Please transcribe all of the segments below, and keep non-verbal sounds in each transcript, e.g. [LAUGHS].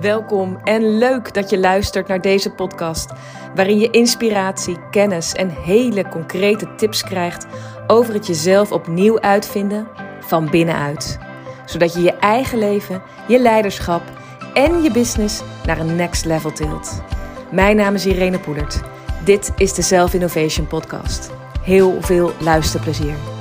Welkom en leuk dat je luistert naar deze podcast, waarin je inspiratie, kennis en hele concrete tips krijgt over het jezelf opnieuw uitvinden van binnenuit. Zodat je je eigen leven, je leiderschap en je business naar een next level tilt. Mijn naam is Irene Poelert. Dit is de Self Innovation Podcast. Heel veel luisterplezier.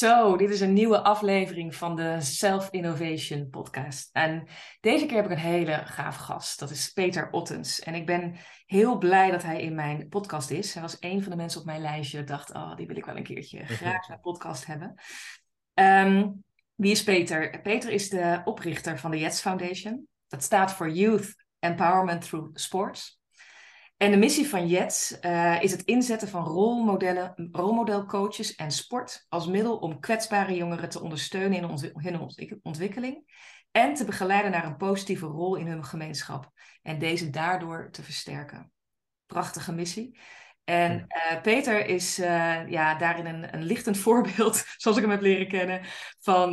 Zo, dit is een nieuwe aflevering van de Self Innovation Podcast. En deze keer heb ik een hele gaaf gast. Dat is Peter Ottens. En ik ben heel blij dat hij in mijn podcast is. Hij was een van de mensen op mijn lijstje. Ik dacht, oh, die wil ik wel een keertje [LAUGHS] graag naar podcast hebben. Ehm, wie is Peter? Peter is de oprichter van de Jets Foundation. Dat staat voor Youth Empowerment Through Sports. En de missie van Jets uh, is het inzetten van rolmodellen, rolmodelcoaches en sport als middel om kwetsbare jongeren te ondersteunen in, hun ontwikkeling en te begeleiden naar een positieve rol in hun gemeenschap en deze daardoor te versterken. Prachtige missie. En uh, Peter is uh, ja, daarin een, een lichtend [LAUGHS] voorbeeld, zoals ik hem heb leren kennen, van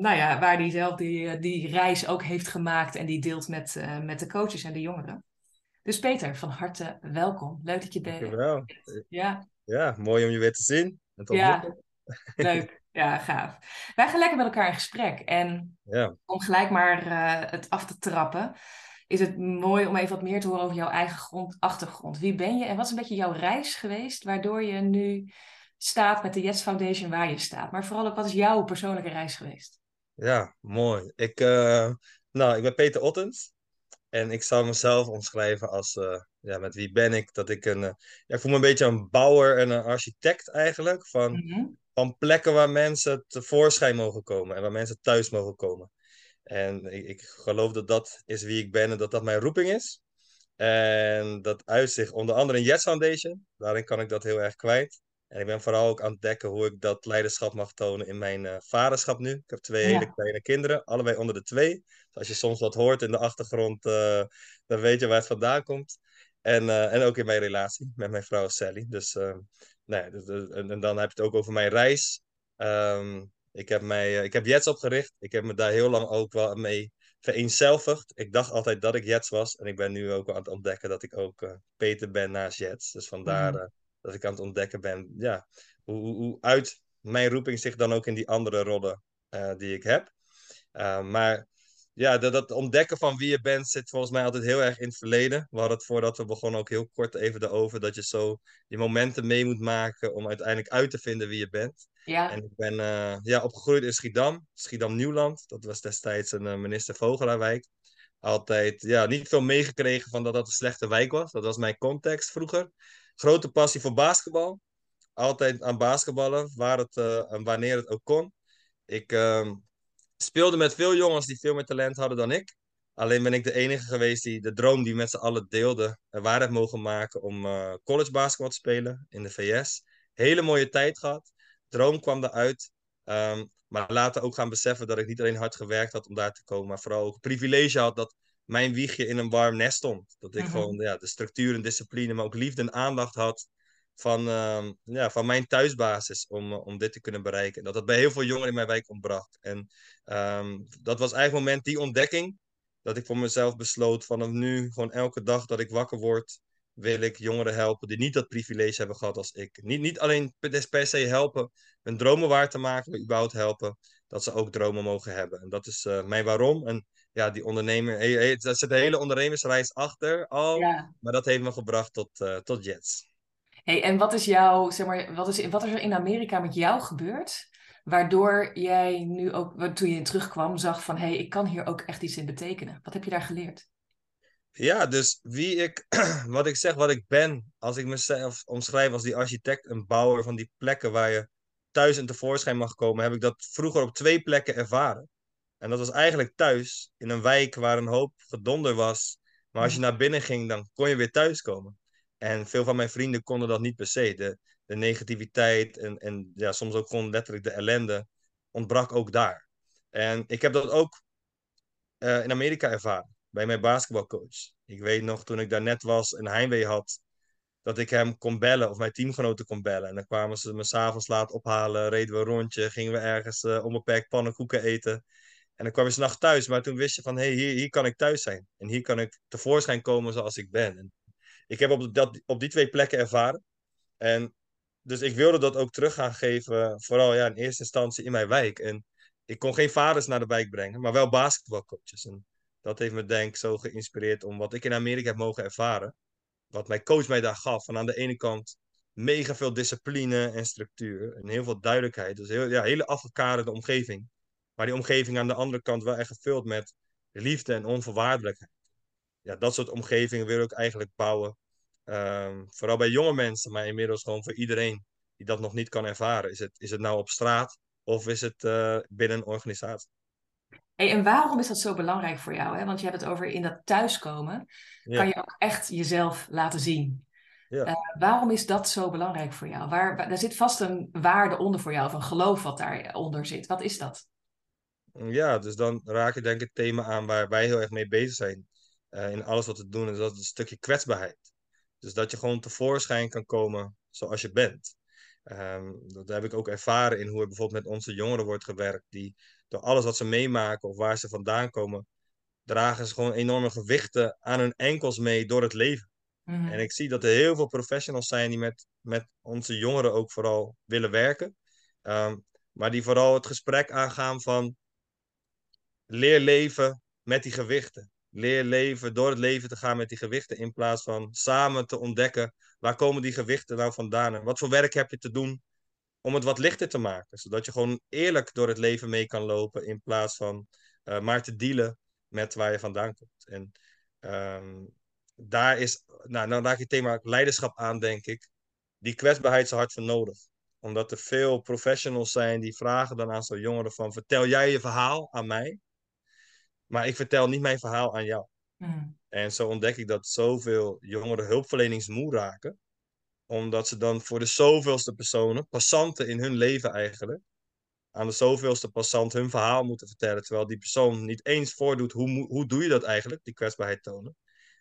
nou ja, waar hij zelf die, die reis ook heeft gemaakt en die deelt met, met de coaches en de jongeren. Dus Peter, van harte welkom. Leuk dat je bent. Dankjewel. Ja. ja, mooi om je weer te zien. En te ja, leuk. Ja, gaaf. Wij gaan lekker met elkaar in gesprek. En ja. om gelijk maar uh, het af te trappen, is het mooi om even wat meer te horen over jouw eigen grond, achtergrond. Wie ben je en wat is een beetje jouw reis geweest, waardoor je nu staat met de Yes Foundation waar je staat? Maar vooral ook, wat is jouw persoonlijke reis geweest? Ja, mooi. Ik, uh, nou, ik ben Peter Ottens. En ik zou mezelf omschrijven als, uh, ja, met wie ben ik? Dat ik een, uh, ja, ik voel me een beetje een bouwer en een architect eigenlijk. Van, Mm -hmm. van plekken waar mensen tevoorschijn mogen komen en waar mensen thuis mogen komen. En ik, ik geloof dat dat is wie ik ben en dat dat mijn roeping is. En dat uitzicht onder andere in Yes Foundation. Daarin kan ik dat heel erg kwijt. En ik ben vooral ook aan het ontdekken hoe ik dat leiderschap mag tonen in mijn uh, vaderschap nu. Ik heb twee Ja. hele kleine kinderen, allebei onder de twee. Dus als je soms wat hoort in de achtergrond, uh, dan weet je waar het vandaan komt. En, uh, en ook in mijn relatie met mijn vrouw Sally. Dus, nee, dus, en, en, dan heb je het ook over mijn reis. Um, ik heb, mij, ik heb Jets opgericht. Ik heb me daar heel lang ook wel mee vereenzelvigd. Ik dacht altijd dat ik Jets was. En ik ben nu ook aan het ontdekken dat ik ook Peter ben naast Jets. Dus vandaar... Mm dat ik aan het ontdekken ben, ja, hoe, hoe, hoe uit mijn roeping zich dan ook in die andere rollen uh, die ik heb. Uh, maar ja, dat, dat, ontdekken van wie je bent zit volgens mij altijd heel erg in het verleden. We hadden het voordat we begonnen ook heel kort even erover dat je zo die momenten mee moet maken om uiteindelijk uit te vinden wie je bent. Ja. En ik ben uh, ja, opgegroeid in Schiedam, Schiedam-Nieuwland. Dat was destijds een minister Vogelaarwijk. Altijd ja, niet veel meegekregen van dat dat een slechte wijk was. Dat was mijn context vroeger grote passie voor basketbal. Altijd aan basketballen, waar het, uh, en wanneer het ook kon. Ik uh, speelde met veel jongens die veel meer talent hadden dan ik. Alleen ben ik de enige geweest die de droom die met z'n allen waar heeft mogen maken om uh, college basketbal te spelen in de VS. Hele mooie tijd gehad. Droom kwam eruit. Um, maar later ook gaan beseffen dat ik niet alleen hard gewerkt had om daar te komen, maar vooral ook privilege had dat mijn wiegje in een warm nest stond. Dat ik gewoon ja, de structuur en discipline, maar ook liefde en aandacht had van, ehm, ja, van mijn thuisbasis om, eh, om dit te kunnen bereiken. En dat dat bij heel veel jongeren in mijn wijk ontbracht. En ehm, dat was eigenlijk moment, die ontdekking, dat ik voor mezelf besloot vanaf nu, gewoon elke dag dat ik wakker word, wil ik jongeren helpen die niet dat privilege hebben gehad als ik. Niet, niet alleen per per se helpen hun dromen waar te maken, maar überhaupt helpen dat ze ook dromen mogen hebben. En dat is eh, mijn waarom. En ja, die ondernemer, daar zit een hele ondernemersreis achter al, Ja. maar dat heeft me gebracht tot, eh, tot Jets. Hey, en wat is jouw, zeg maar, wat is, wat is er in Amerika met jou gebeurd? Waardoor jij nu ook, toen je terugkwam, zag van hé, hey, ik kan hier ook echt iets in betekenen. Wat heb je daar geleerd? Ja, dus wie ik, [CLEARS THROAT] wat ik zeg, wat ik ben, als ik mezelf omschrijf als die architect en bouwer van die plekken waar je thuis en tevoorschijn mag komen, heb ik dat vroeger op twee plekken ervaren. En dat was eigenlijk thuis, in een wijk waar een hoop gedonder was. Maar als je naar binnen ging, dan kon je weer thuiskomen. En veel van mijn vrienden konden dat niet per se. De, de negativiteit en, en ja, soms ook gewoon letterlijk de ellende ontbrak ook daar. En ik heb dat ook uh, in Amerika ervaren, bij mijn basketbalcoach. Ik weet nog, toen ik daar net was en heimwee had, dat ik hem kon bellen of mijn teamgenoten kon bellen. En dan kwamen ze me s'avonds laat ophalen, reden we een rondje, gingen we ergens uh, onbeperkt pannenkoeken eten. En dan kwam je s'nachts thuis, maar toen wist je van, hé, hey, hier, hier kan ik thuis zijn. En hier kan ik tevoorschijn komen zoals ik ben. En ik heb op, dat, op die twee plekken ervaren. En dus ik wilde dat ook terug gaan geven, vooral ja, in eerste instantie in mijn wijk. En ik kon geen vaders naar de wijk brengen, maar wel basketbalcoaches. En dat heeft me denk ik zo geïnspireerd om wat ik in Amerika heb mogen ervaren. Wat mijn coach mij daar gaf. Van aan de ene kant mega veel discipline en structuur. En heel veel duidelijkheid. Dus heel, ja, hele afgekaderde omgeving. Maar die omgeving aan de andere kant wel echt gevuld met liefde en onvoorwaardelijkheid. Ja, dat soort omgevingen wil ik eigenlijk bouwen. Um, vooral bij jonge mensen, maar inmiddels gewoon voor iedereen die dat nog niet kan ervaren. Is het, is het nou op straat of is het uh, binnen een organisatie? Hey, en waarom is dat zo belangrijk voor jou? Hè? Want je hebt het over in dat thuiskomen. Kan je ook echt jezelf laten zien. Ja. Uh, waarom is dat zo belangrijk voor jou? Waar, waar, daar zit vast een waarde onder voor jou, of een geloof wat daaronder zit. Wat is dat? Ja, dus dan raak je denk ik het thema aan waar wij heel erg mee bezig zijn. Uh, in alles wat we doen, en dat is een stukje kwetsbaarheid. Dus dat je gewoon tevoorschijn kan komen zoals je bent. Um, dat heb ik ook ervaren in hoe er bijvoorbeeld met onze jongeren wordt gewerkt. Die door alles wat ze meemaken of waar ze vandaan komen, dragen ze gewoon enorme gewichten aan hun enkels mee door het leven. Mhm. En ik zie dat er heel veel professionals zijn die met, met onze jongeren ook vooral willen werken. Um, maar die vooral het gesprek aangaan van leer leven met die gewichten. Leer leven door het leven te gaan met die gewichten in plaats van samen te ontdekken waar komen die gewichten nou vandaan en wat voor werk heb je te doen om het wat lichter te maken. Zodat je gewoon eerlijk door het leven mee kan lopen in plaats van uh, maar te dealen met waar je vandaan komt. En um, daar is, nou, nou raak je het thema leiderschap aan, denk ik. Die kwetsbaarheid zo hard voor nodig. Omdat er veel professionals zijn die vragen dan aan zo'n jongeren van vertel jij je verhaal aan mij, maar ik vertel niet mijn verhaal aan jou. Mm. En zo ontdek ik dat zoveel jongeren hulpverleningsmoe raken omdat ze dan voor de zoveelste personen, passanten in hun leven eigenlijk, aan de zoveelste passant hun verhaal moeten vertellen. Terwijl die persoon niet eens voordoet, hoe, hoe doe je dat eigenlijk, die kwetsbaarheid tonen.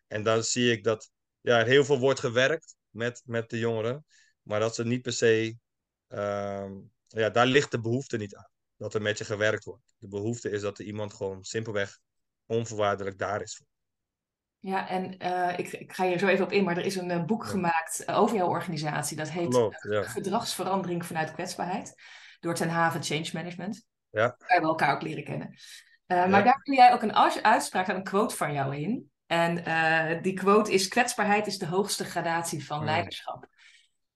En dan zie ik dat ja, er heel veel wordt gewerkt met, met de jongeren, maar dat ze niet per se, uh, ja, daar ligt de behoefte niet aan. Dat er met je gewerkt wordt. De behoefte is dat er iemand gewoon simpelweg onvoorwaardelijk daar is voor. Ja, en uh, ik, ik, ga hier zo even op in, maar er is een uh, boek gemaakt eh, over jouw organisatie. Dat heet ja. Gedragsverandering vanuit kwetsbaarheid. Door Ten Haven Change Management. Ja. Waar we elkaar ook leren kennen. Maar daar kun jij ook een uitspraak, een quote van jou in. En die quote is: kwetsbaarheid is de hoogste gradatie van leiderschap.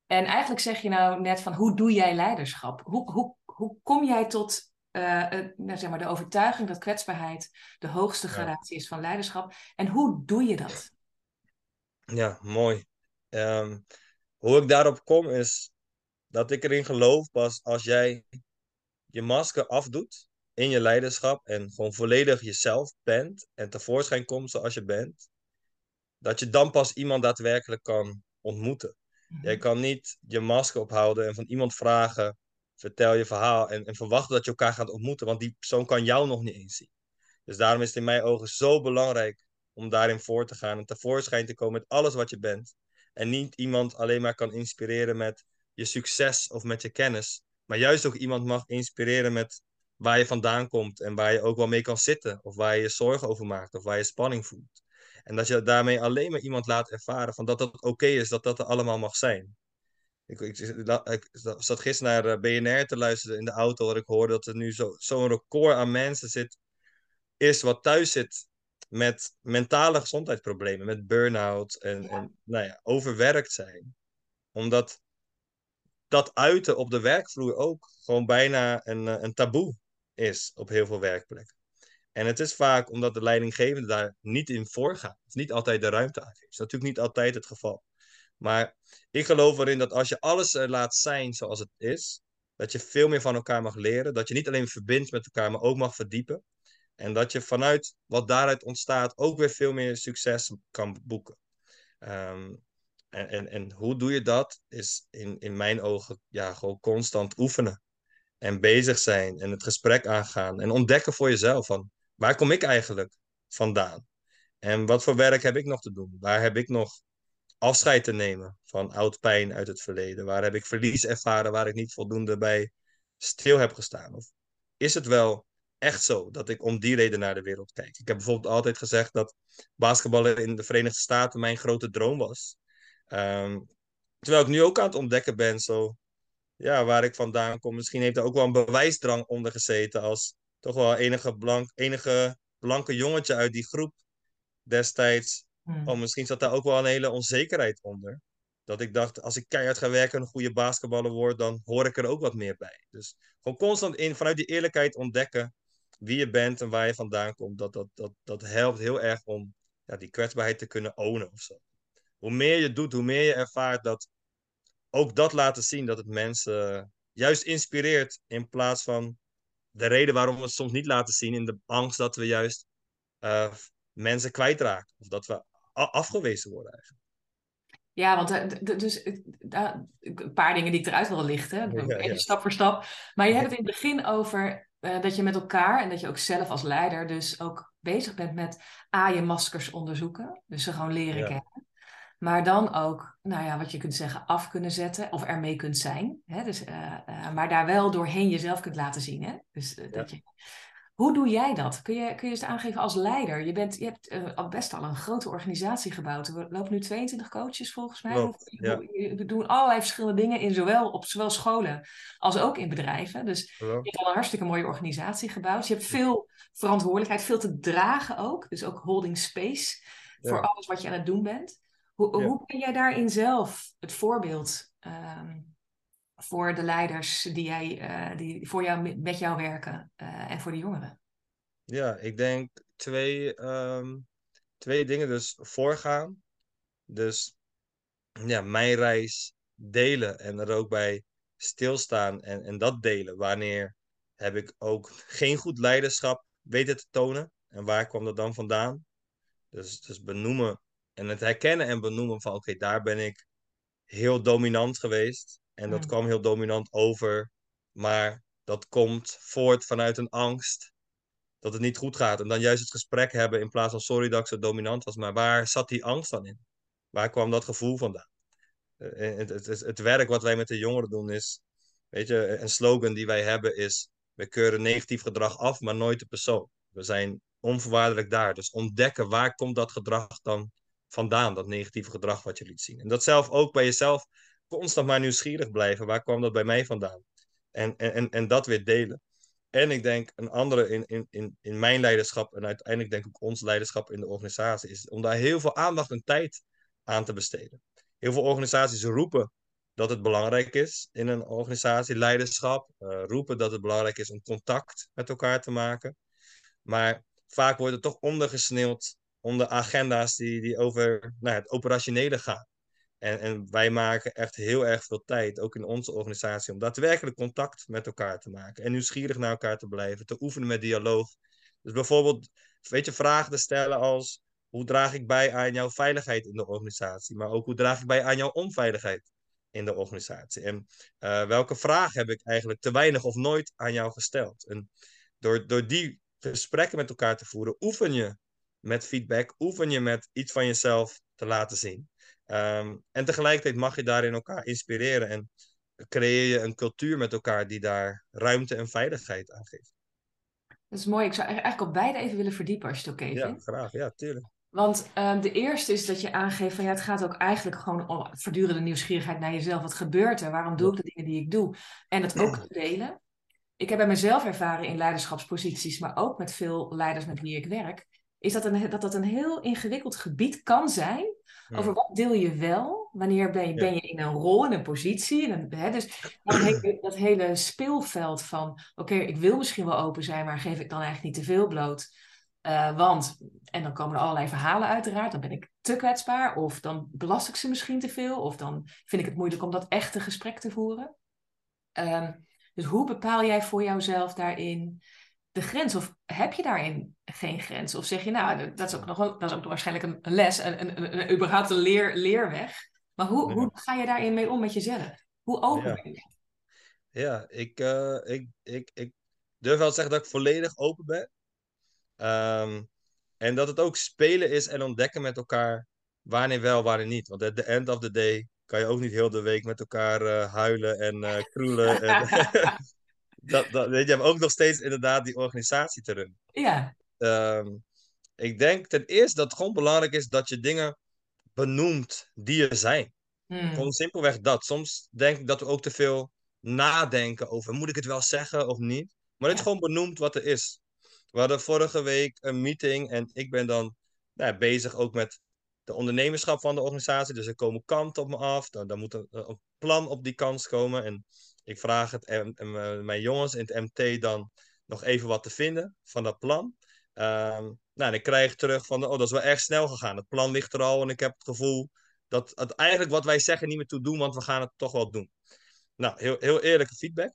En eigenlijk zeg je nou net van hoe doe jij leiderschap? Hoe, hoe, hoe kom jij tot uh, nou, zeg maar de overtuiging dat kwetsbaarheid de hoogste gradatie is van leiderschap. En hoe doe je dat? Ja, mooi. Ehm, hoe ik daarop kom is dat ik erin geloof pas als jij je masker afdoet in je leiderschap en gewoon volledig jezelf bent en tevoorschijn komt zoals je bent, dat je dan pas iemand daadwerkelijk kan ontmoeten. Mhm. Jij kan niet je masker ophouden en van iemand vragen vertel je verhaal en, en verwacht dat je elkaar gaat ontmoeten, want die persoon kan jou nog niet eens zien. Dus daarom is het in mijn ogen zo belangrijk om daarin voor te gaan en tevoorschijn te komen met alles wat je bent. En niet iemand alleen maar kan inspireren met je succes of met je kennis, maar juist ook iemand mag inspireren met waar je vandaan komt en waar je ook wel mee kan zitten, of waar je je zorgen over maakt, of waar je spanning voelt. En dat je daarmee alleen maar iemand laat ervaren van dat het oké is, dat dat er allemaal mag zijn. Ik, ik, ik, zat gisteren naar eh, BNR te luisteren in de auto. waar ik hoorde dat er nu zo'n zo record aan mensen zit. Is wat thuis zit met mentale gezondheidsproblemen. Met burn-out en, en nou ja, overwerkt zijn. Omdat dat uiten op de werkvloer ook gewoon bijna een, eh, een taboe is op heel veel werkplekken. En het is vaak omdat de leidinggevende daar niet in voorgaat. Of niet altijd de ruimte aan geeft. Dat is natuurlijk niet altijd het geval. Maar ik geloof erin dat als je alles er laat zijn zoals het is, dat je veel meer van elkaar mag leren. Dat je niet alleen verbindt met elkaar, maar ook mag verdiepen. En dat je vanuit wat daaruit ontstaat ook weer veel meer succes kan boeken. Um, en, en, en hoe doe je dat? Is in, in mijn ogen ja, gewoon constant oefenen. En bezig zijn en het gesprek aangaan. En ontdekken voor jezelf van waar kom ik eigenlijk vandaan? En wat voor werk heb ik nog te doen? Waar heb ik nog afscheid te nemen van oud pijn uit het verleden? Waar heb ik verlies ervaren waar ik niet voldoende bij stil heb gestaan? Of is het wel echt zo dat ik om die reden naar de wereld kijk? Ik heb bijvoorbeeld altijd gezegd dat basketballen in de Verenigde Staten mijn grote droom was. Ehm, terwijl ik nu ook aan het ontdekken ben, zo, ja, waar ik vandaan kom. Misschien heeft er ook wel een bewijsdrang onder gezeten als toch wel enige, blank, enige blanke jongetje uit die groep destijds. Hmm. Oh, misschien zat daar ook wel een hele onzekerheid onder. Dat ik dacht, als ik keihard ga werken en een goede basketballer word, dan hoor ik er ook wat meer bij. Dus gewoon constant in, vanuit die eerlijkheid ontdekken wie je bent en waar je vandaan komt. Dat, dat, dat, dat helpt heel erg om ja, die kwetsbaarheid te kunnen ownen of zo. Hoe meer je doet, hoe meer je ervaart dat ook dat laten zien dat het mensen juist inspireert in plaats van de reden waarom we het soms niet laten zien in de angst dat we juist uh, mensen kwijtraken of dat we afgewezen worden eigenlijk. Ja, want uh, dus uh, een paar dingen die ik eruit wil lichten, stap voor stap. Maar je hebt het in het begin over dat je met elkaar en dat je ook zelf als leider dus ook bezig bent met A, je maskers onderzoeken. Dus ze gewoon leren kennen. Maar dan ook, nou ja, wat je kunt zeggen, af kunnen zetten of ermee kunt zijn. Hè? Dus, uh, uh, maar daar wel doorheen jezelf kunt laten zien. Hè? Dus, dat je... Hoe doe jij dat? Kun je, kun je eens aangeven als leider? Je, bent, je hebt al best al een grote organisatie gebouwd. Er lopen nu 22 coaches volgens mij. Klopt, ja. We doen allerlei verschillende dingen in zowel, op zowel scholen als ook in bedrijven. Dus je hebt al een hartstikke mooie organisatie gebouwd. Je hebt veel verantwoordelijkheid, veel te dragen ook. Dus ook holding space voor alles wat je aan het doen bent. Hoe, hoe ben jij daarin zelf het voorbeeld ehm, voor de leiders die, jij, uh, die voor jou, met jou werken uh, en voor de jongeren? Ja, ik denk twee, um, twee dingen. Dus voorgaan. Dus ja, mijn reis delen en er ook bij stilstaan en, en dat delen. Wanneer heb ik ook geen goed leiderschap weten te tonen? En waar kwam dat dan vandaan? Dus, dus benoemen en het herkennen en benoemen van oké, daar ben ik heel dominant geweest. En dat kwam heel dominant over. Maar dat komt voort vanuit een angst dat het niet goed gaat. En dan juist het gesprek hebben in plaats van sorry dat ik zo dominant was. Maar waar zat die angst dan in? Waar kwam dat gevoel vandaan? Eh, het, het, het, het werk wat wij met de jongeren doen is, weet je, een slogan die wij hebben is, we keuren negatief gedrag af, maar nooit de persoon. We zijn onvoorwaardelijk daar. Dus ontdekken waar komt dat gedrag dan vandaan, dat negatieve gedrag wat je liet zien. En dat zelf ook bij jezelf constant maar nieuwsgierig blijven. Waar kwam dat bij mij vandaan? En, en, en dat weer delen. En ik denk een andere in, in, in, in mijn leiderschap en uiteindelijk denk ik ons leiderschap in de organisatie is om daar heel veel aandacht en tijd aan te besteden. Heel veel organisaties roepen dat het belangrijk is in een organisatie, leiderschap, uh, roepen dat het belangrijk is om contact met elkaar te maken. Maar vaak wordt het toch ondergesneeuwd onder agenda's die, die over nou, het operationele gaan. En, en wij maken echt heel erg veel tijd, ook in onze organisatie, om daadwerkelijk contact met elkaar te maken. En nieuwsgierig naar elkaar te blijven, te oefenen met dialoog. Dus bijvoorbeeld, weet je, vragen te stellen als, hoe draag ik bij aan jouw veiligheid in de organisatie? Maar ook, hoe draag ik bij aan jouw onveiligheid in de organisatie? En uh, welke vraag heb ik eigenlijk te weinig of nooit aan jou gesteld? En door, door die gesprekken met elkaar te voeren, oefen je met feedback oefen je met iets van jezelf te laten zien. Ehm, en tegelijkertijd mag je daarin elkaar inspireren en creëer je een cultuur met elkaar die daar ruimte en veiligheid aan geeft. Dat is mooi. Ik zou eigenlijk op beide even willen verdiepen als je het oké okay vindt. Ja, graag. Ja, tuurlijk. Want um, de eerste is dat je aangeeft van ja, het gaat ook eigenlijk gewoon om voortdurende nieuwsgierigheid naar jezelf. Wat gebeurt er? Waarom doe ik de dingen die ik doe? En het ook delen. Ik heb bij mezelf ervaren in leiderschapsposities, maar ook met veel leiders met wie ik werk is dat, een, dat dat een heel ingewikkeld gebied kan zijn. Over wat deel je wel? Wanneer ben je, ben je in een rol, in een positie? En, hè, dus dat [CLEARS THROAT] hele, dat hele speelveld van, oké, ik wil misschien wel open zijn, maar geef ik dan eigenlijk niet te veel bloot? Uh, want, en dan komen er allerlei verhalen uiteraard, dan ben ik te kwetsbaar, of dan belast ik ze misschien te veel, of dan vind ik het moeilijk om dat echte gesprek te voeren. Um, dus hoe bepaal jij voor jouzelf daarin de grens? Of heb je daarin geen grens? Of zeg je, nou, dat is ook nog dat is ook waarschijnlijk een les, een, een, een, überhaupt een leer, leerweg. Maar hoe, hoe ga je daarin mee om met jezelf? Hoe open ben je? Ja, ik, uh, ik, ik, ik durf wel te zeggen dat ik volledig open ben. Um, en dat het ook spelen is en ontdekken met elkaar wanneer wel, wanneer niet. Want at the end of the day kan je ook niet heel de week met elkaar uh, huilen en uh, kroelen. en [LAUGHS] dat, dat, weet je, hebt ook nog steeds inderdaad die organisatie te runnen. Ja. Um, ik denk ten eerste dat het gewoon belangrijk is dat je dingen benoemt die er zijn. Hmm. Gewoon simpelweg dat. Soms denk ik dat we ook te veel nadenken over, moet ik het wel zeggen of niet? Maar het is gewoon benoemd wat er is. We hadden vorige week een meeting en ik ben dan nou, bezig ook met de ondernemerschap van de organisatie. Dus er komen kanten op me af. Dan, dan moet een, een plan op die kans komen. En ik vraag het en, en, mijn jongens in het MT dan nog even wat te vinden van dat plan. Um, nou, en ik krijg terug van, oh, dat is wel erg snel gegaan. Het plan ligt er al en ik heb het gevoel dat het eigenlijk wat wij zeggen niet meer toe doen, want we gaan het toch wel doen. Nou, heel, heel eerlijke feedback.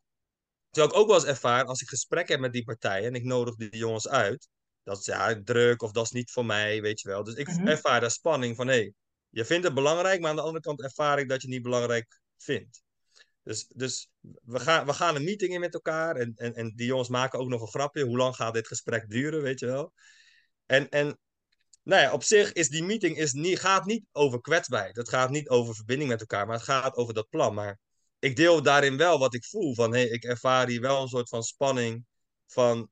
Terwijl ik ook wel eens ervaar, als ik gesprek heb met die partijen en ik nodig die jongens uit, dat is ja, druk of dat is niet voor mij, weet je wel. Dus ik mhm. ervaar daar spanning van, hé, hey, je vindt het belangrijk, maar aan de andere kant ervaar ik dat je het niet belangrijk vindt. Dus, dus we, gaan, we gaan een meeting in met elkaar en, en, en die jongens maken ook nog een grapje. Hoe lang gaat dit gesprek duren, weet je wel? En, en nou ja, op zich is die meeting is niet, gaat niet over kwetsbaarheid. Het gaat niet over verbinding met elkaar, maar het gaat over dat plan. Maar ik deel daarin wel wat ik voel. Van hey, ik ervaar hier wel een soort van spanning van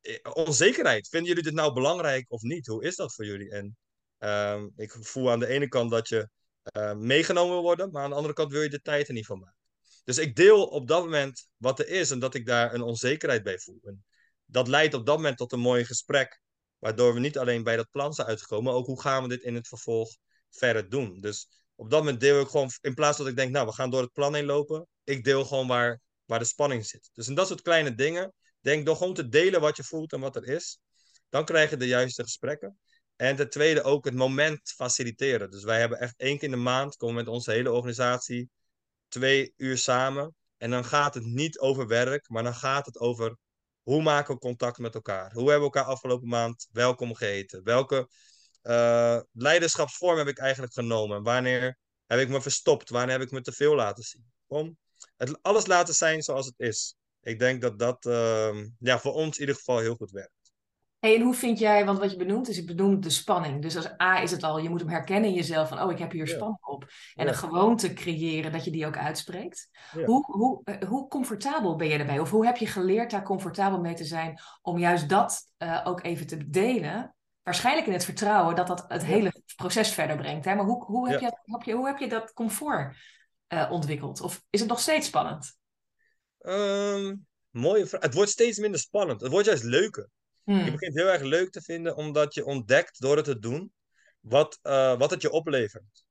eh, onzekerheid. Vinden jullie dit nou belangrijk of niet? Hoe is dat voor jullie? En um, ik voel aan de ene kant dat je uh, meegenomen wil worden, maar aan de andere kant wil je de tijd er niet van maken. Dus ik deel op dat moment wat er is en dat ik daar een onzekerheid bij voel. En dat leidt op dat moment tot een mooi gesprek, waardoor we niet alleen bij dat plan zijn uitgekomen, maar ook hoe gaan we dit in het vervolg verder doen. Dus op dat moment deel ik gewoon, in plaats dat ik denk, nou, we gaan door het plan heen lopen, ik deel gewoon waar, waar de spanning zit. Dus in dat soort kleine dingen, denk door gewoon te delen wat je voelt en wat er is, dan krijg je de juiste gesprekken. En ten tweede ook het moment faciliteren. Dus wij hebben echt één keer in de maand, komen met onze hele organisatie, twee uur samen. En dan gaat het niet over werk, maar dan gaat het over hoe maken we contact met elkaar? Hoe hebben we elkaar afgelopen maand welkom geheten? Welke uh, leiderschapsvorm heb ik eigenlijk genomen? Wanneer heb ik me verstopt? Wanneer heb ik me te veel laten zien? Om het alles laten zijn zoals het is. Ik denk dat dat uh, ja, voor ons in ieder geval heel goed werkt. Hey, en hoe vind jij, want wat je benoemt is, je benoemt de spanning. Dus als A is het al, je moet hem herkennen in jezelf van, oh, ik heb hier spanning op. En een gewoonte creëren dat je die ook uitspreekt. Hoe, hoe, eh, hoe comfortabel ben je daarbij? Of hoe heb je geleerd daar comfortabel mee te zijn om juist dat uh, ook even te delen? Waarschijnlijk in het vertrouwen dat dat het hele proces verder brengt. Hè? Maar hoe, hoe, heb, je, heb je, hoe heb je dat comfort uh, ontwikkeld? Of is het nog steeds spannend? Um, mooie vraag. Het wordt steeds minder spannend. Het wordt juist leuker. Hmm. Je begint heel erg leuk te vinden, omdat je ontdekt door het te doen wat, uh, wat het je oplevert.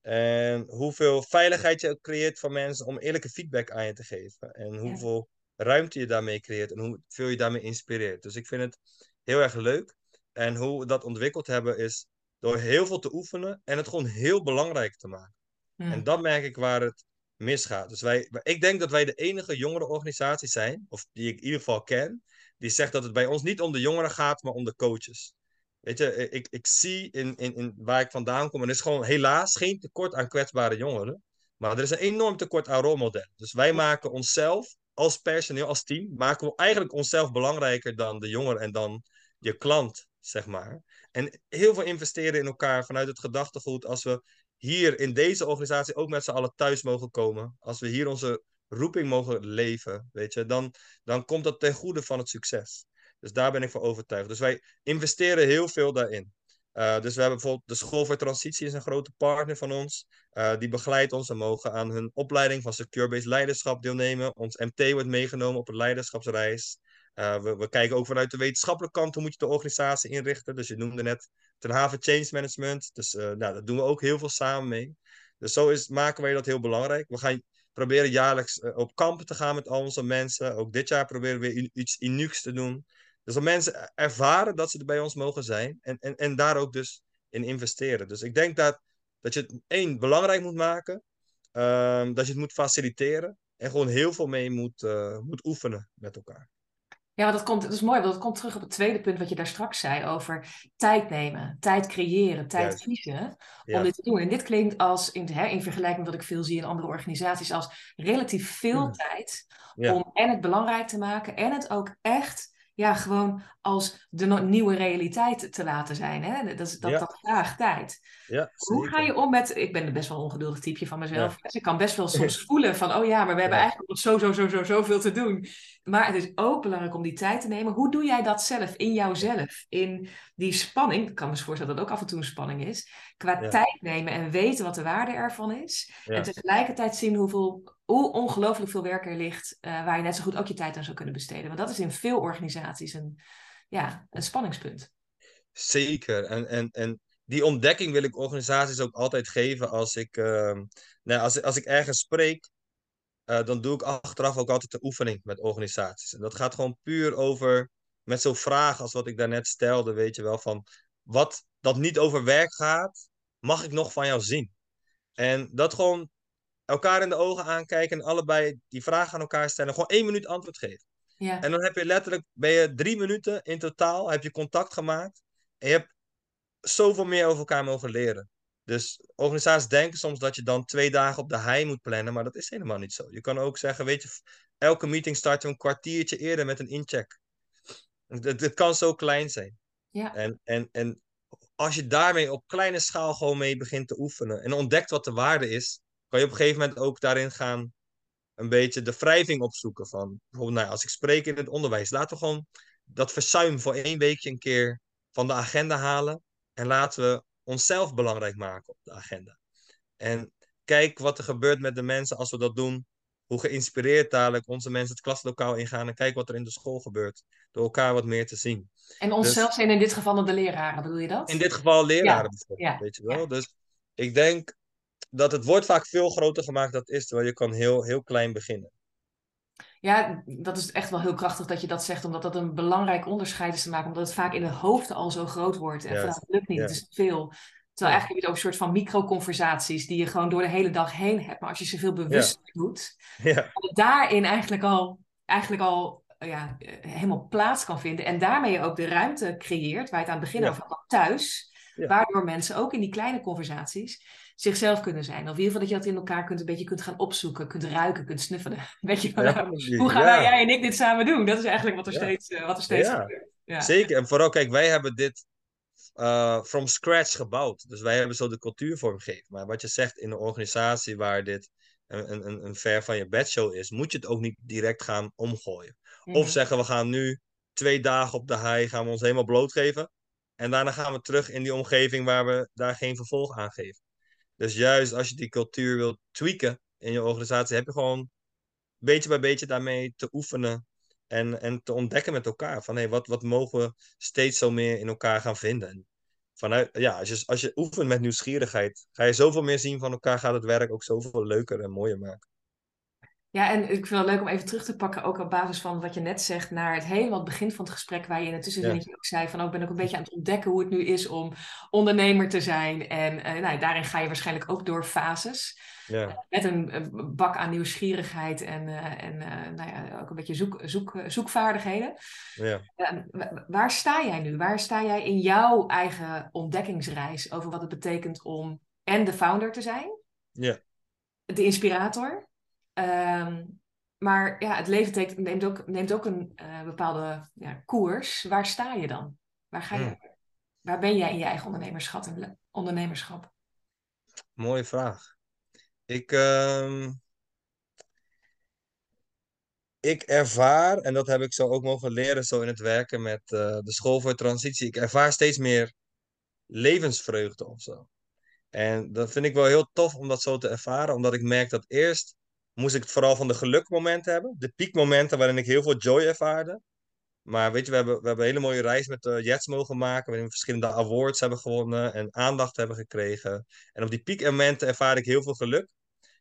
En hoeveel veiligheid je creëert voor mensen om eerlijke feedback aan je te geven. En hoeveel ruimte je daarmee creëert en hoeveel je daarmee inspireert. Dus ik vind het heel erg leuk. En hoe we dat ontwikkeld hebben is door heel veel te oefenen en het gewoon heel belangrijk te maken. Hmm. En dat merk ik waar het misgaat. Dus wij, ik denk dat wij de enige jongere organisatie zijn, of die ik in ieder geval ken, die zegt dat het bij ons niet om de jongeren gaat, maar om de coaches. Weet je, ik, ik zie in, in, in waar ik vandaan kom, en er is gewoon helaas geen tekort aan kwetsbare jongeren. Maar er is een enorm tekort aan rolmodellen. Dus wij maken onszelf als personeel, als team, maken we eigenlijk onszelf belangrijker dan de jongeren en dan je klant, zeg maar. En heel veel investeren in elkaar vanuit het gedachtegoed. Als we hier in deze organisatie ook met z'n allen thuis mogen komen. Als we hier onze roeping mogen leven, weet je, dan, dan komt dat ten goede van het succes. Dus daar ben ik voor overtuigd. Dus wij investeren heel veel daarin. Uh, dus we hebben bijvoorbeeld de School voor Transitie is een grote partner van ons. Uh, die begeleidt ons. We mogen aan hun opleiding van Secure-Based Leiderschap deelnemen. Ons MT wordt meegenomen op een leiderschapsreis. Uh, we, we, kijken ook vanuit de wetenschappelijke kant hoe moet je de organisatie inrichten. Dus je noemde net Ten Haven Change Management. Dus nou, daar doen we ook heel veel samen mee. Dus zo is, maken wij dat heel belangrijk. We gaan proberen jaarlijks uh, op kampen te gaan met al onze mensen. Ook dit jaar proberen we weer iets unieks te doen. Dus dat mensen ervaren dat ze er bij ons mogen zijn. En, en, en daar ook dus in investeren. Dus ik denk dat, dat je het één belangrijk moet maken. Um, dat je het moet faciliteren. En gewoon heel veel mee moet, uh, moet oefenen met elkaar. Ja, want dat, komt, dat is mooi, want dat komt terug op het tweede punt wat je daar straks zei over tijd nemen, tijd creëren, tijd kiezen om dit te doen. En dit klinkt als, in, hè, in vergelijking met wat ik veel zie in andere organisaties, als relatief veel hmm. tijd om en het belangrijk te maken en het ook echt ja, gewoon als de nieuwe realiteit te laten zijn. Hè? Dat, dat, Ja. dat vraagt tijd. Ja, Hoe ga je om met, ik ben best wel een ongeduldig typeje van mezelf. Ja. Dus ik kan best wel soms voelen van, oh ja, maar we hebben eigenlijk nog zo, zo, zo, zo, zoveel te doen. Maar het is ook belangrijk om die tijd te nemen. Hoe doe jij dat zelf, in jouzelf? In die spanning, ik kan me voorstellen dat het ook af en toe een spanning is. Qua tijd nemen en weten wat de waarde ervan is. En tegelijkertijd zien hoeveel, hoe ongelooflijk veel werk er ligt, eh, waar je net zo goed ook je tijd aan zou kunnen besteden. Want dat is in veel organisaties een, ja, een spanningspunt. Zeker. En, en, en die ontdekking wil ik organisaties ook altijd geven als ik, ehm, nou, als, als ik ergens spreek. eh, dan doe ik achteraf ook altijd de oefening met organisaties. En dat gaat gewoon puur over, met zo'n vraag als wat ik daarnet stelde, weet je wel, van wat dat niet over werk gaat, mag ik nog van jou zien? En dat gewoon elkaar in de ogen aankijken en allebei die vraag aan elkaar stellen, gewoon één minuut antwoord geven. Ja, En dan heb je letterlijk, ben je drie minuten in totaal, heb je contact gemaakt. En je hebt zoveel meer over elkaar mogen leren. Dus organisaties denken soms dat je dan twee dagen op de hei moet plannen, maar dat is helemaal niet zo. Je kan ook zeggen, weet je, elke meeting starten we een kwartiertje eerder met een incheck. Het, het kan zo klein zijn. ja, En, en, en als je daarmee op kleine schaal gewoon mee begint te oefenen en ontdekt wat de waarde is, kan je op een gegeven moment ook daarin gaan een beetje de wrijving opzoeken van, bijvoorbeeld, nou, als ik spreek in het onderwijs, laten we gewoon dat verzuim voor één weekje een keer van de agenda halen en laten we onszelf belangrijk maken op de agenda. En kijk wat er gebeurt met de mensen als we dat doen. Hoe geïnspireerd dadelijk onze mensen het klaslokaal ingaan en kijk wat er in de school gebeurt. Door elkaar wat meer te zien. En onszelf zijn in dit geval de leraren, bedoel je dat? Dus In dit geval leraren Ja, bijvoorbeeld, ja, weet je wel. Dus ik denk dat het wordt vaak veel groter gemaakt dan het is, terwijl je kan heel, heel klein beginnen. Ja, dat is echt wel heel krachtig dat je dat zegt, omdat dat een belangrijk onderscheid is te maken, omdat het vaak in het hoofd al zo groot wordt. En het lukt niet, ja. het is te veel. Terwijl eigenlijk heb je het een soort van microconversaties die je gewoon door de hele dag heen hebt. Maar als je ze veel bewuster doet, Ja, dat daarin eigenlijk al, eigenlijk al eh, ja, eh, helemaal plaats kan vinden. En daarmee je ook de ruimte creëert, waar je het aan het begin over had, thuis. Waardoor mensen ook in die kleine conversaties zichzelf kunnen zijn. Of in ieder geval dat je dat in elkaar kunt, een beetje kunt gaan opzoeken, kunt ruiken, kunt snuffelen. [LAUGHS] Weet je wel, Ja, nou, [LAUGHS] hoe gaan wij, jij en ik dit samen doen? Dat is eigenlijk wat er steeds, eh, wat er steeds Ja. gebeurt. Ja. Zeker. En vooral, kijk, wij hebben dit eh from scratch gebouwd. Dus wij hebben zo de cultuur vormgegeven. Maar wat je zegt in een organisatie waar dit een, een- een, ver van je bedshow is, moet je het ook niet direct gaan omgooien. Mhm. Of zeggen, we gaan nu twee dagen op de hei, gaan we ons helemaal blootgeven. En daarna gaan we terug in die omgeving waar we daar geen vervolg aan geven. Dus juist als je die cultuur wilt tweaken in je organisatie, heb je gewoon beetje bij beetje daarmee te oefenen en, en te ontdekken met elkaar. Van hé, wat, wat mogen we steeds zo meer in elkaar gaan vinden? En vanuit, ja, als je, als je oefent met nieuwsgierigheid, ga je zoveel meer zien van elkaar, gaat het werk ook zoveel leuker en mooier maken. Ja, en ik vind het leuk om even terug te pakken, ook op basis van wat je net zegt, naar het helemaal begin van het gesprek, waar je in het tussenzinnetje ook zei van, oh, ik ben ook een beetje aan het ontdekken hoe het nu is om ondernemer te zijn. En eh, nou, daarin ga je waarschijnlijk ook door fases. Ja, Met een, een bak aan nieuwsgierigheid en, eh, en eh, nou ja, ook een beetje zoek, zoek, zoekvaardigheden. ja. Eh, wa- waar sta jij nu? Waar sta jij in jouw eigen ontdekkingsreis over wat het betekent om en de founder te zijn? Ja. De inspirator. Ehm, maar ja, het leven neemt ook, neemt ook een eh, bepaalde ja, koers. Waar sta je dan? Waar, ga je, Hmm. waar ben jij in je eigen ondernemerschap? En ondernemerschap? Mooie vraag. Ik, ehm, ik ervaar, en dat heb ik zo ook mogen leren, zo in het werken met eh, de school voor transitie, ik ervaar steeds meer levensvreugde of zo. En dat vind ik wel heel tof om dat zo te ervaren, omdat ik merk dat eerst moest ik het vooral van de gelukmomenten hebben, de piekmomenten waarin ik heel veel joy ervaarde. Maar weet je, we hebben, we hebben een hele mooie reis met de Jets mogen maken, waarin we verschillende awards hebben gewonnen en aandacht hebben gekregen. En op die piekmomenten ervaar ik heel veel geluk.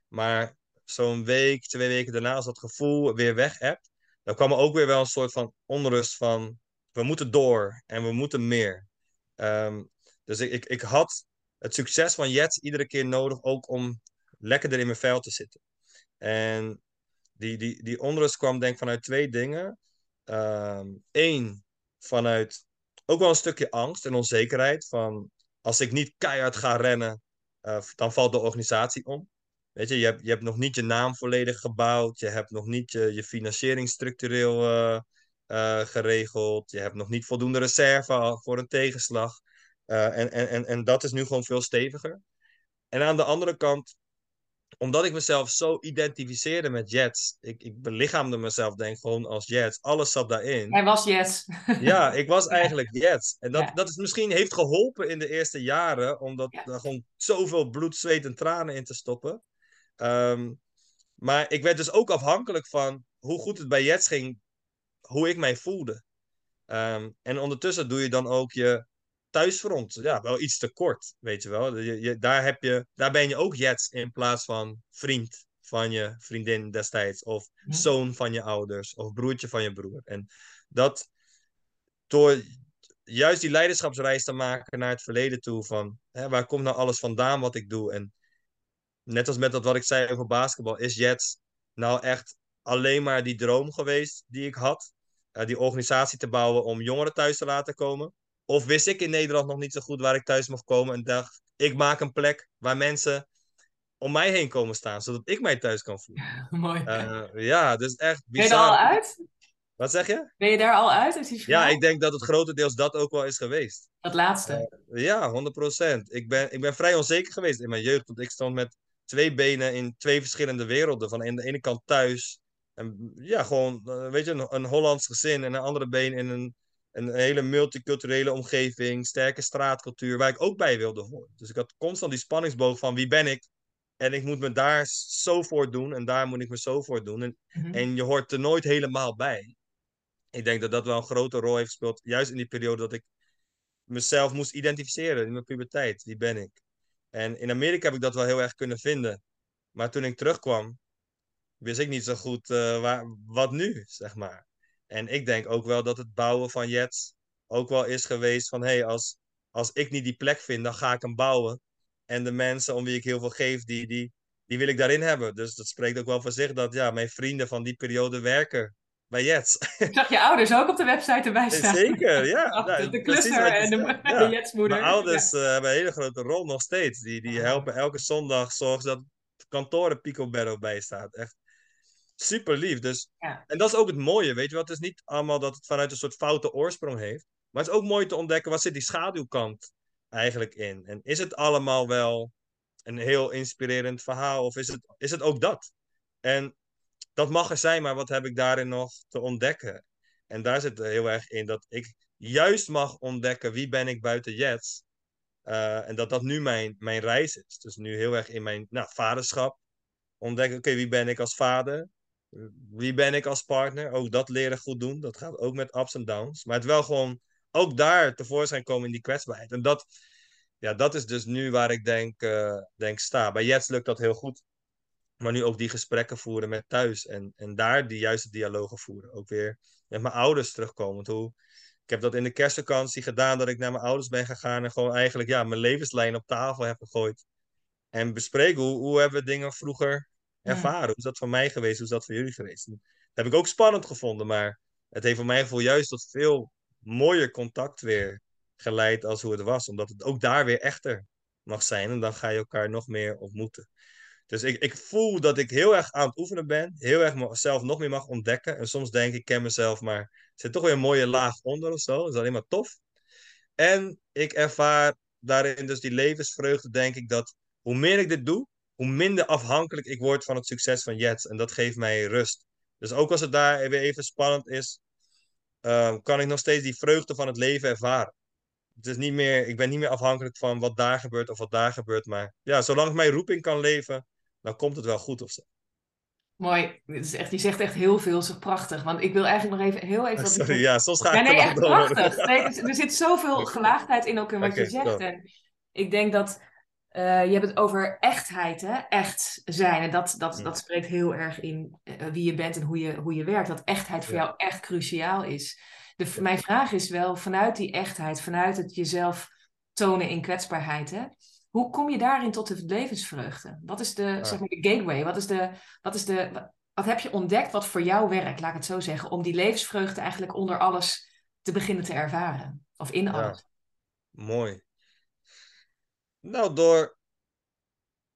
Maar zo'n week, twee weken daarna, als dat gevoel weer weg hebt, dan kwam er ook weer wel een soort van onrust van, we moeten door en we moeten meer. Ehm, dus ik, ik, ik had het succes van Jets iedere keer nodig, ook om lekkerder in mijn vel te zitten. En die, die, die onrust kwam denk ik vanuit twee dingen. Eén, vanuit ook wel een stukje angst en onzekerheid. Van als ik niet keihard ga rennen, eh, dan valt de organisatie om. Weet je, je hebt, je hebt nog niet je naam volledig gebouwd. Je hebt nog niet je, je financiering structureel eh, eh, geregeld. Je hebt nog niet voldoende reserve voor een tegenslag. Uh, en, en, en dat is nu gewoon veel steviger. En aan de andere kant, omdat ik mezelf zo identificeerde met Jets. Ik, ik belichaamde mezelf denk gewoon als Jets. Alles zat daarin. Hij was Jets. Ja, [LAUGHS] ik was eigenlijk Jets. En dat, dat is misschien heeft geholpen in de eerste jaren. Omdat ja. er gewoon zoveel bloed, zweet en tranen in te stoppen. Um, maar ik werd dus ook afhankelijk van hoe goed het bij Jets ging. Hoe ik mij voelde. Um, en ondertussen doe je dan ook je thuisfront. Ja, wel iets te kort, weet je wel. Je, je, daar, heb je, daar ben je ook Jets in plaats van vriend van je vriendin destijds. Of ja. zoon van je ouders. Of broertje van je broer. En dat door juist die leiderschapsreis te maken naar het verleden toe. Van hè, waar komt nou alles vandaan wat ik doe? En net als met dat wat ik zei over basketbal. Is Jets nou echt alleen maar die droom geweest die ik had? Uh, die organisatie te bouwen om jongeren thuis te laten komen? Of wist ik in Nederland nog niet zo goed waar ik thuis mocht komen en dacht, ik maak een plek waar mensen om mij heen komen staan, zodat ik mij thuis kan voelen. [LAUGHS] Mooi. Uh, ja, dus echt bizar. Ben je er al uit? Wat zeg je? Ben je daar al uit? ja, ik denk dat het grotendeels dat ook wel is geweest. Dat laatste? Uh, ja, 100%. Ik ben, ik ben vrij onzeker geweest in mijn jeugd, want ik stond met twee benen in twee verschillende werelden. Van aan de ene kant thuis, en ja, gewoon, uh, weet je, een, een Hollands gezin en een andere been in een een hele multiculturele omgeving, sterke straatcultuur, waar ik ook bij wilde horen. Dus ik had constant die spanningsboog van wie ben ik? En ik moet me daar zo voor doen en daar moet ik me zo voor doen. En, mm -hmm. en je hoort er nooit helemaal bij. Ik denk dat dat wel een grote rol heeft gespeeld, juist in die periode dat ik mezelf moest identificeren in mijn puberteit. Wie ben ik? En in Amerika heb ik dat wel heel erg kunnen vinden. Maar toen ik terugkwam, wist ik niet zo goed uh, waar, wat nu, zeg maar. En ik denk ook wel dat het bouwen van Jets ook wel is geweest van... hé, hey, als, als ik niet die plek vind, dan ga ik hem bouwen. En de mensen om wie ik heel veel geef, die, die, die wil ik daarin hebben. Dus dat spreekt ook wel voor zich dat ja, mijn vrienden van die periode werken bij Jets. Ik zag je ouders ook op de website erbij staan. Zeker, ja. [LAUGHS] de, de cluster en de, [LAUGHS] ja. de Jetsmoeder. Mijn ouders ja. uh, hebben een hele grote rol nog steeds. Die, die helpen elke zondag, zorgen dat kantoren Picobello bij staat. Echt super lief. Dus, ja. En dat is ook het mooie, weet je wel. Het is niet allemaal dat het vanuit een soort foute oorsprong heeft. Maar het is ook mooi te ontdekken, wat zit die schaduwkant eigenlijk in? En is het allemaal wel een heel inspirerend verhaal? Of is het, is het ook dat? En dat mag er zijn, maar wat heb ik daarin nog te ontdekken? En daar zit er heel erg in dat ik juist mag ontdekken wie ben ik buiten Jets. Uh, en dat dat nu mijn, mijn reis is. Dus nu heel erg in mijn nou, vaderschap. Ontdekken, oké, okay, wie ben ik als vader? Wie ben ik als partner? Ook dat leren goed doen. Dat gaat ook met ups en downs. Maar het wel gewoon ook daar tevoorschijn komen in die kwetsbaarheid. En dat, ja, dat is dus nu waar ik denk, uh, denk sta. Bij Jets lukt dat heel goed. Maar nu ook die gesprekken voeren met thuis. En, en daar die juiste dialogen voeren. Ook weer met mijn ouders terugkomen. Hoe, ik heb dat in de kerstvakantie gedaan. Dat ik naar mijn ouders ben gegaan. En gewoon eigenlijk ja, mijn levenslijn op tafel heb gegooid. En bespreken hoe, hoe hebben we dingen vroeger ervaren. Hoe is dat voor mij geweest? Hoe is dat voor jullie geweest? dat heb ik ook spannend gevonden, maar het heeft voor mijn gevoel juist tot veel mooier contact weer geleid als hoe het was. Omdat het ook daar weer echter mag zijn en dan ga je elkaar nog meer ontmoeten. Dus ik, ik voel dat ik heel erg aan het oefenen ben, heel erg mezelf nog meer mag ontdekken. En soms denk ik, ik ken mezelf, maar er zit toch weer een mooie laag onder of zo. Dat is alleen maar tof. En ik ervaar daarin dus die levensvreugde, denk ik, dat hoe meer ik dit doe, hoe minder afhankelijk ik word van het succes van Jets. En dat geeft mij rust. Dus ook als het daar weer even spannend is, uh, kan ik nog steeds die vreugde van het leven ervaren. Het is niet meer, ik ben niet meer afhankelijk van wat daar gebeurt of wat daar gebeurt. Maar ja, zolang ik mijn roeping kan leven, dan komt het wel goed of zo. Mooi. Dit is echt, je zegt echt heel veel, zo prachtig. Want ik wil eigenlijk nog even heel even. Oh, sorry, ja, soms ga ik ja, nee, echt prachtig. Nee, er zit zoveel gelaagdheid in ook in wat okay, je zegt. En ik denk dat uh, je hebt het over echtheid, hè? echt zijn. En dat, dat, dat spreekt heel erg in uh, wie je bent en hoe je, hoe je werkt. Dat echtheid voor ja. jou echt cruciaal is. De. Mijn vraag is wel, vanuit die echtheid, vanuit het jezelf tonen in kwetsbaarheid, hè? hoe kom je daarin tot de levensvreugde? Wat is de, ja. zeg maar, de gateway? Wat, is de, wat, is de, wat heb je ontdekt wat voor jou werkt, laat ik het zo zeggen, om die levensvreugde eigenlijk onder alles te beginnen te ervaren? Of in alles? Mooi. Nou, door.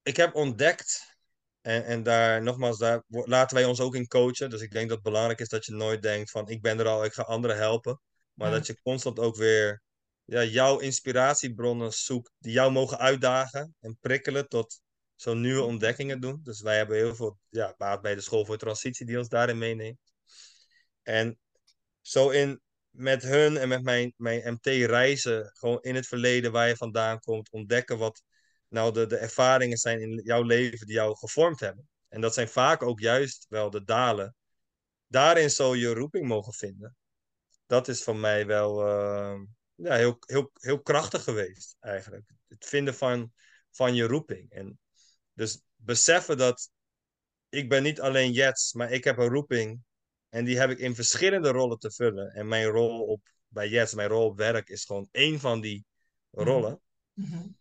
Ik heb ontdekt En, en daar, nogmaals, daar laten wij ons ook in coachen. Dus ik denk dat het belangrijk is dat je nooit denkt van ik ben er al, ik ga anderen helpen. Maar dat je constant ook weer ja, jouw inspiratiebronnen zoekt die jou mogen uitdagen en prikkelen tot zo'n nieuwe ontdekkingen doen. Dus wij hebben heel veel ja, baat bij de School voor Transitie die ons daarin meeneemt. En zo in, met hun en met mijn, mijn MT-reizen, gewoon in het verleden waar je vandaan komt, ontdekken wat nou de, de ervaringen zijn in jouw leven die jou gevormd hebben. En dat zijn vaak ook juist wel de dalen. Daarin zou je roeping mogen vinden. Dat is voor mij wel uh, ja, heel, heel, heel krachtig geweest, eigenlijk. Het vinden van, van je roeping. En dus beseffen dat ik ben niet alleen Jets, maar ik heb een roeping. En die heb ik in verschillende rollen te vullen. En mijn rol op, bij Jets, mijn rol op werk, is gewoon één van die rollen. Mm -hmm.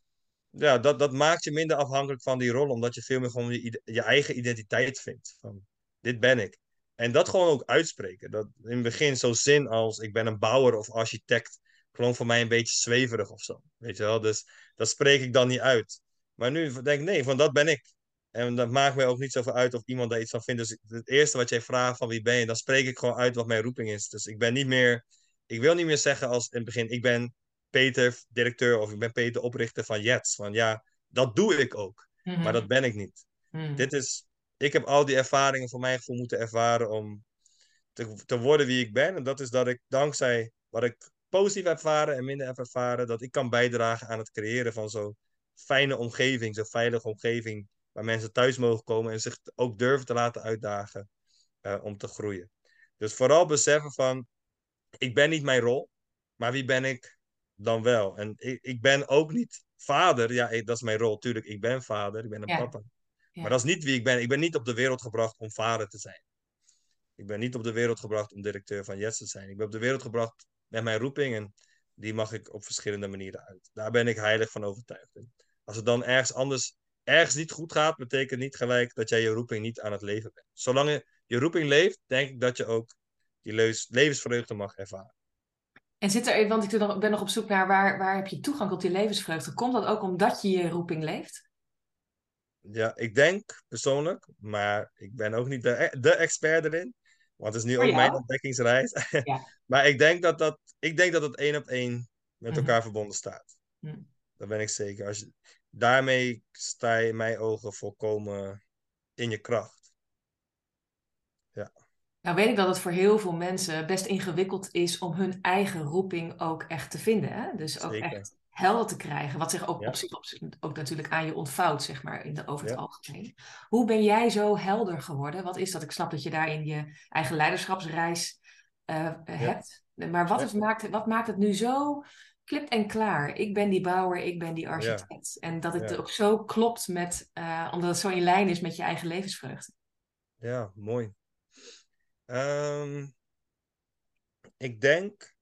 Ja, dat, dat maakt je minder afhankelijk van die rol, omdat je veel meer gewoon je, je eigen identiteit vindt. Van, dit ben ik. En dat gewoon ook uitspreken. Dat in het begin zo'n zin als ik ben een bouwer of architect klonk voor mij een beetje zweverig of zo. Weet je wel? Dus dat spreek ik dan niet uit. Maar nu denk ik, nee, van dat ben ik. En dat maakt mij ook niet zoveel uit of iemand daar iets van vindt. Dus het eerste wat jij vraagt van wie ben je, dan spreek ik gewoon uit wat mijn roeping is. Dus ik ben niet meer, ik wil niet meer zeggen als in het begin, ik ben Peter, directeur, of ik ben Peter, oprichter van Jets. Van ja, dat doe ik ook. Mm -hmm. Maar dat ben ik niet. Mm -hmm. Dit is, ik heb al die ervaringen voor mijn gevoel moeten ervaren om te, te worden wie ik ben. En dat is dat ik dankzij wat ik positief heb ervaren en minder heb ervaren, dat ik kan bijdragen aan het creëren van zo'n fijne omgeving, zo'n veilige omgeving, waar mensen thuis mogen komen en zich ook durven te laten uitdagen uh, om te groeien. Dus vooral beseffen van, ik ben niet mijn rol, maar wie ben ik dan wel? En ik, ik ben ook niet vader, ja, dat is mijn rol, tuurlijk, ik ben vader, ik ben een ja. papa. Ja. Maar dat is niet wie ik ben. Ik ben niet op de wereld gebracht om vader te zijn. Ik ben niet op de wereld gebracht om directeur van Jets te zijn. Ik ben op de wereld gebracht met mijn roeping en die mag ik op verschillende manieren uit. Daar ben ik heilig van overtuigd. En als het dan ergens anders, ergens niet goed gaat, betekent niet gelijk dat jij je roeping niet aan het leven bent. Zolang je, je roeping leeft, denk ik dat je ook die levensvreugde mag ervaren. En zit er, want ik ben nog op zoek naar waar, waar heb je toegang tot die levensvreugde? Komt dat ook omdat je je roeping leeft? Ja, ik denk persoonlijk, maar ik ben ook niet de, de expert erin. Want het is nu ook mijn ontdekkingsreis. [LAUGHS] Ja. maar ik denk dat, dat, ik denk dat het één op één met elkaar Mhm. verbonden staat. Hm. Dat ben ik zeker. Als je, daarmee sta je in mijn ogen volkomen in je kracht. Nou weet ik dat het voor heel veel mensen best ingewikkeld is om hun eigen roeping ook echt te vinden. Hè? Dus ook Zeker. echt helder te krijgen. Wat zich ook Ja. op zich op, zich ook natuurlijk aan je ontvouwt, zeg maar, in de, over het Ja. algemeen. Hoe ben jij zo helder geworden? Wat is dat? Ik snap dat je daarin je eigen leiderschapsreis eh, hebt. Maar wat, Ja. is, maakt, wat maakt het nu zo klip en klaar? Ik ben die bouwer, ik ben die architect. En dat het Ja. ook zo klopt met, eh, omdat het zo in lijn is met je eigen levensvreugde. Ja, mooi. Ehm, ik denk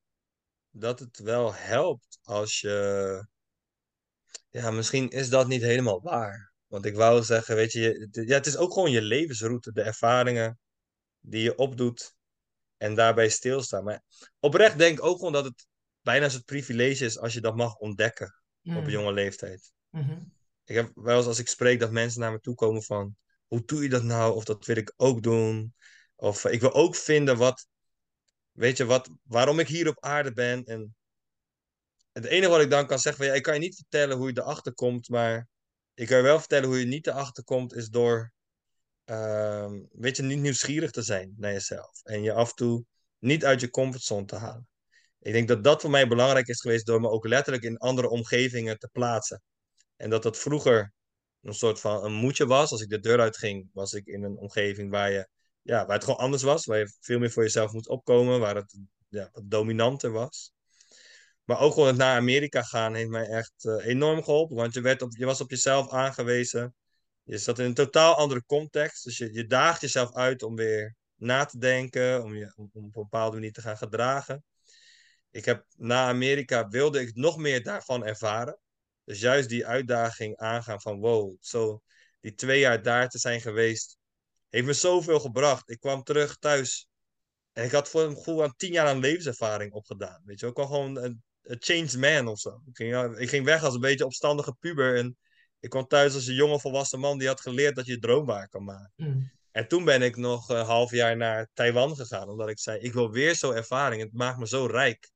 dat het wel helpt als je. Ja, misschien is dat niet helemaal waar. Want ik wou zeggen, weet je, ja, het is ook gewoon je levensroute, de ervaringen die je opdoet en daarbij stilstaan. Maar oprecht denk ik ook gewoon dat het bijna soort privilege is als je dat mag ontdekken op een Mm. jonge leeftijd. Mhm. Ik heb wel eens als ik spreek dat mensen naar me toe komen van hoe doe je dat nou? Of dat wil ik ook doen. Of eh, ik wil ook vinden wat, weet je, wat, waarom ik hier op aarde ben. En het enige wat ik dan kan zeggen, van, ja, ik kan je niet vertellen hoe je erachter komt, maar ik kan je wel vertellen hoe je niet erachter komt, is door, ehm, weet je, niet nieuwsgierig te zijn naar jezelf. En je af en toe niet uit je comfortzone te halen. Ik denk dat dat voor mij belangrijk is geweest door me ook letterlijk in andere omgevingen te plaatsen. En dat dat vroeger een soort van een moedje was. Als ik de deur uitging, was ik in een omgeving waar, je, ja, waar het gewoon anders was. Waar je veel meer voor jezelf moet opkomen. Waar het ja, wat dominanter was. Maar ook gewoon het naar Amerika gaan heeft mij echt eh, enorm geholpen. Want je, werd op, je was op jezelf aangewezen. Je zat in een totaal andere context. Dus je, je daagt jezelf uit om weer na te denken. Om je om, om op een bepaalde manier te gaan gedragen. Ik heb na Amerika wilde ik nog meer daarvan ervaren. Dus juist die uitdaging aangaan van wow, zo die twee jaar daar te zijn geweest, heeft me zoveel gebracht. Ik kwam terug thuis en ik had voor een gevoel aan tien jaar aan levenservaring opgedaan. Weet je, ik kwam gewoon een, een changed man of zo. Ik ging, ja, ik ging weg als een beetje opstandige puber en Ik kwam thuis als een jonge volwassen man die had geleerd dat je droom waar kan maken. Mm. En toen ben ik nog een half jaar naar Taiwan gegaan, omdat ik zei, ik wil weer zo'n ervaring. Het maakt me zo rijk.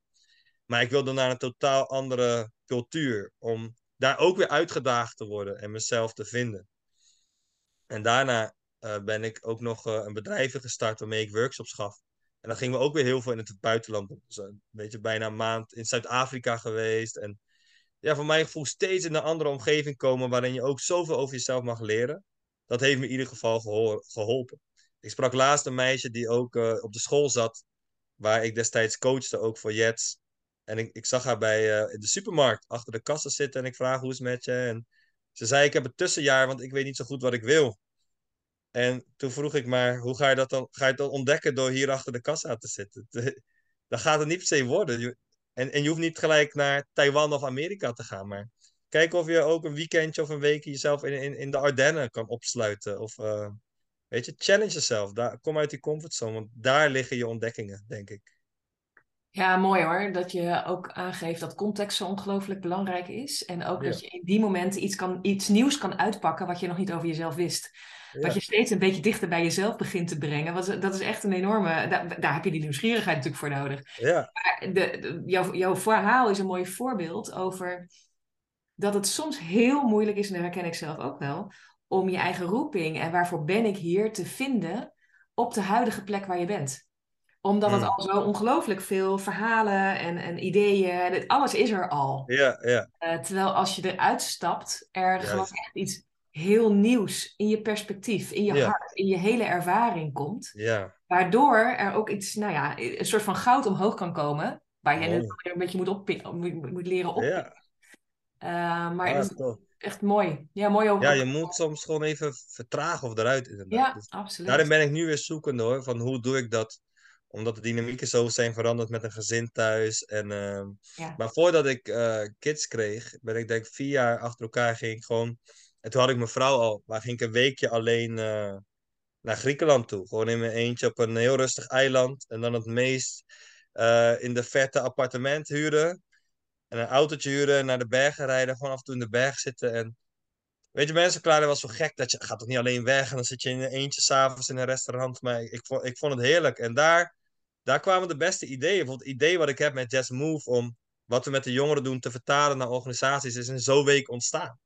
Maar ik wilde naar een totaal andere cultuur, om daar ook weer uitgedaagd te worden en mezelf te vinden. En daarna uh, ben ik ook nog uh, een bedrijf gestart waarmee ik workshops gaf. En dan gingen we ook weer heel veel in het buitenland. Dus een beetje bijna een maand in Zuid-Afrika geweest. En ja, voor mijn gevoel steeds in een andere omgeving komen waarin je ook zoveel over jezelf mag leren. Dat heeft me in ieder geval geholpen. Ik sprak laatst een meisje die ook op de school zat, waar ik destijds coachte, ook voor Jets. En ik, ik zag haar bij uh, de supermarkt achter de kassen zitten en ik vraag hoe is het met je? En ze zei, ik heb een tussenjaar, want ik weet niet zo goed wat ik wil. En toen vroeg ik maar, hoe ga je dat dan, ga je dat ontdekken door hier achter de kassa te zitten? [LAUGHS] Dan gaat het niet per se worden. En, en je hoeft niet gelijk naar Taiwan of Amerika te gaan, maar kijk of je ook een weekendje of een week jezelf in, in, in de Ardennen kan opsluiten. Of uh, weet je, challenge jezelf. Kom uit die comfortzone, want daar liggen je ontdekkingen, denk ik. Ja, mooi hoor. Dat je ook aangeeft dat context zo ongelooflijk belangrijk is. En ook dat je in die momenten iets, kan, iets nieuws kan uitpakken wat je nog niet over jezelf wist. Ja. Wat je steeds een beetje dichter bij jezelf begint te brengen. Wat, dat is echt een enorme. Daar, daar, heb je die nieuwsgierigheid natuurlijk voor nodig. Ja. Maar de, de, jouw, jouw verhaal is een mooi voorbeeld over dat het soms heel moeilijk is, en dat herken ik zelf ook wel, om je eigen roeping en waarvoor ben ik hier te vinden op de huidige plek waar je bent omdat het al zo ongelooflijk veel verhalen en, en ideeën, alles is er al. Ja, ja. Uh, terwijl als je eruit stapt, er gewoon echt iets heel nieuws in je perspectief, in je Ja. hart, in je hele ervaring komt. Ja, Waardoor er ook iets, nou ja, een soort van goud omhoog kan komen. Waar je weer een beetje moet, moet, leren oppikken. ja. Uh, maar Ah, het is echt mooi. Ja, mooi ook. Ja, je moet soms gewoon even vertragen of eruit inderdaad. Ja, Dus absoluut. daarin ben ik nu weer zoekende hoor, van hoe doe ik dat? Omdat de dynamieken zo zijn veranderd met een gezin thuis. En, ehm, Ja. Maar voordat ik eh, kids kreeg, ben ik denk ik vier jaar achter elkaar ging ik gewoon... En toen had ik mijn vrouw al, maar ging ik een weekje alleen eh, naar Griekenland toe. Gewoon in mijn eentje op een heel rustig eiland. En dan het meest eh, in de verte appartement huren. En een autootje huren en naar de bergen rijden. Gewoon af en toe in de berg zitten. En weet je, mensen klaarden wel zo gek dat je gaat toch niet alleen weg. En dan zit je in een eentje s'avonds in een restaurant. Maar ik, vond, ik vond het heerlijk. En daar, daar kwamen de beste ideeën. Bijvoorbeeld het idee wat ik heb met Just Move om wat we met de jongeren doen te vertalen naar organisaties is in zo'n week ontstaan.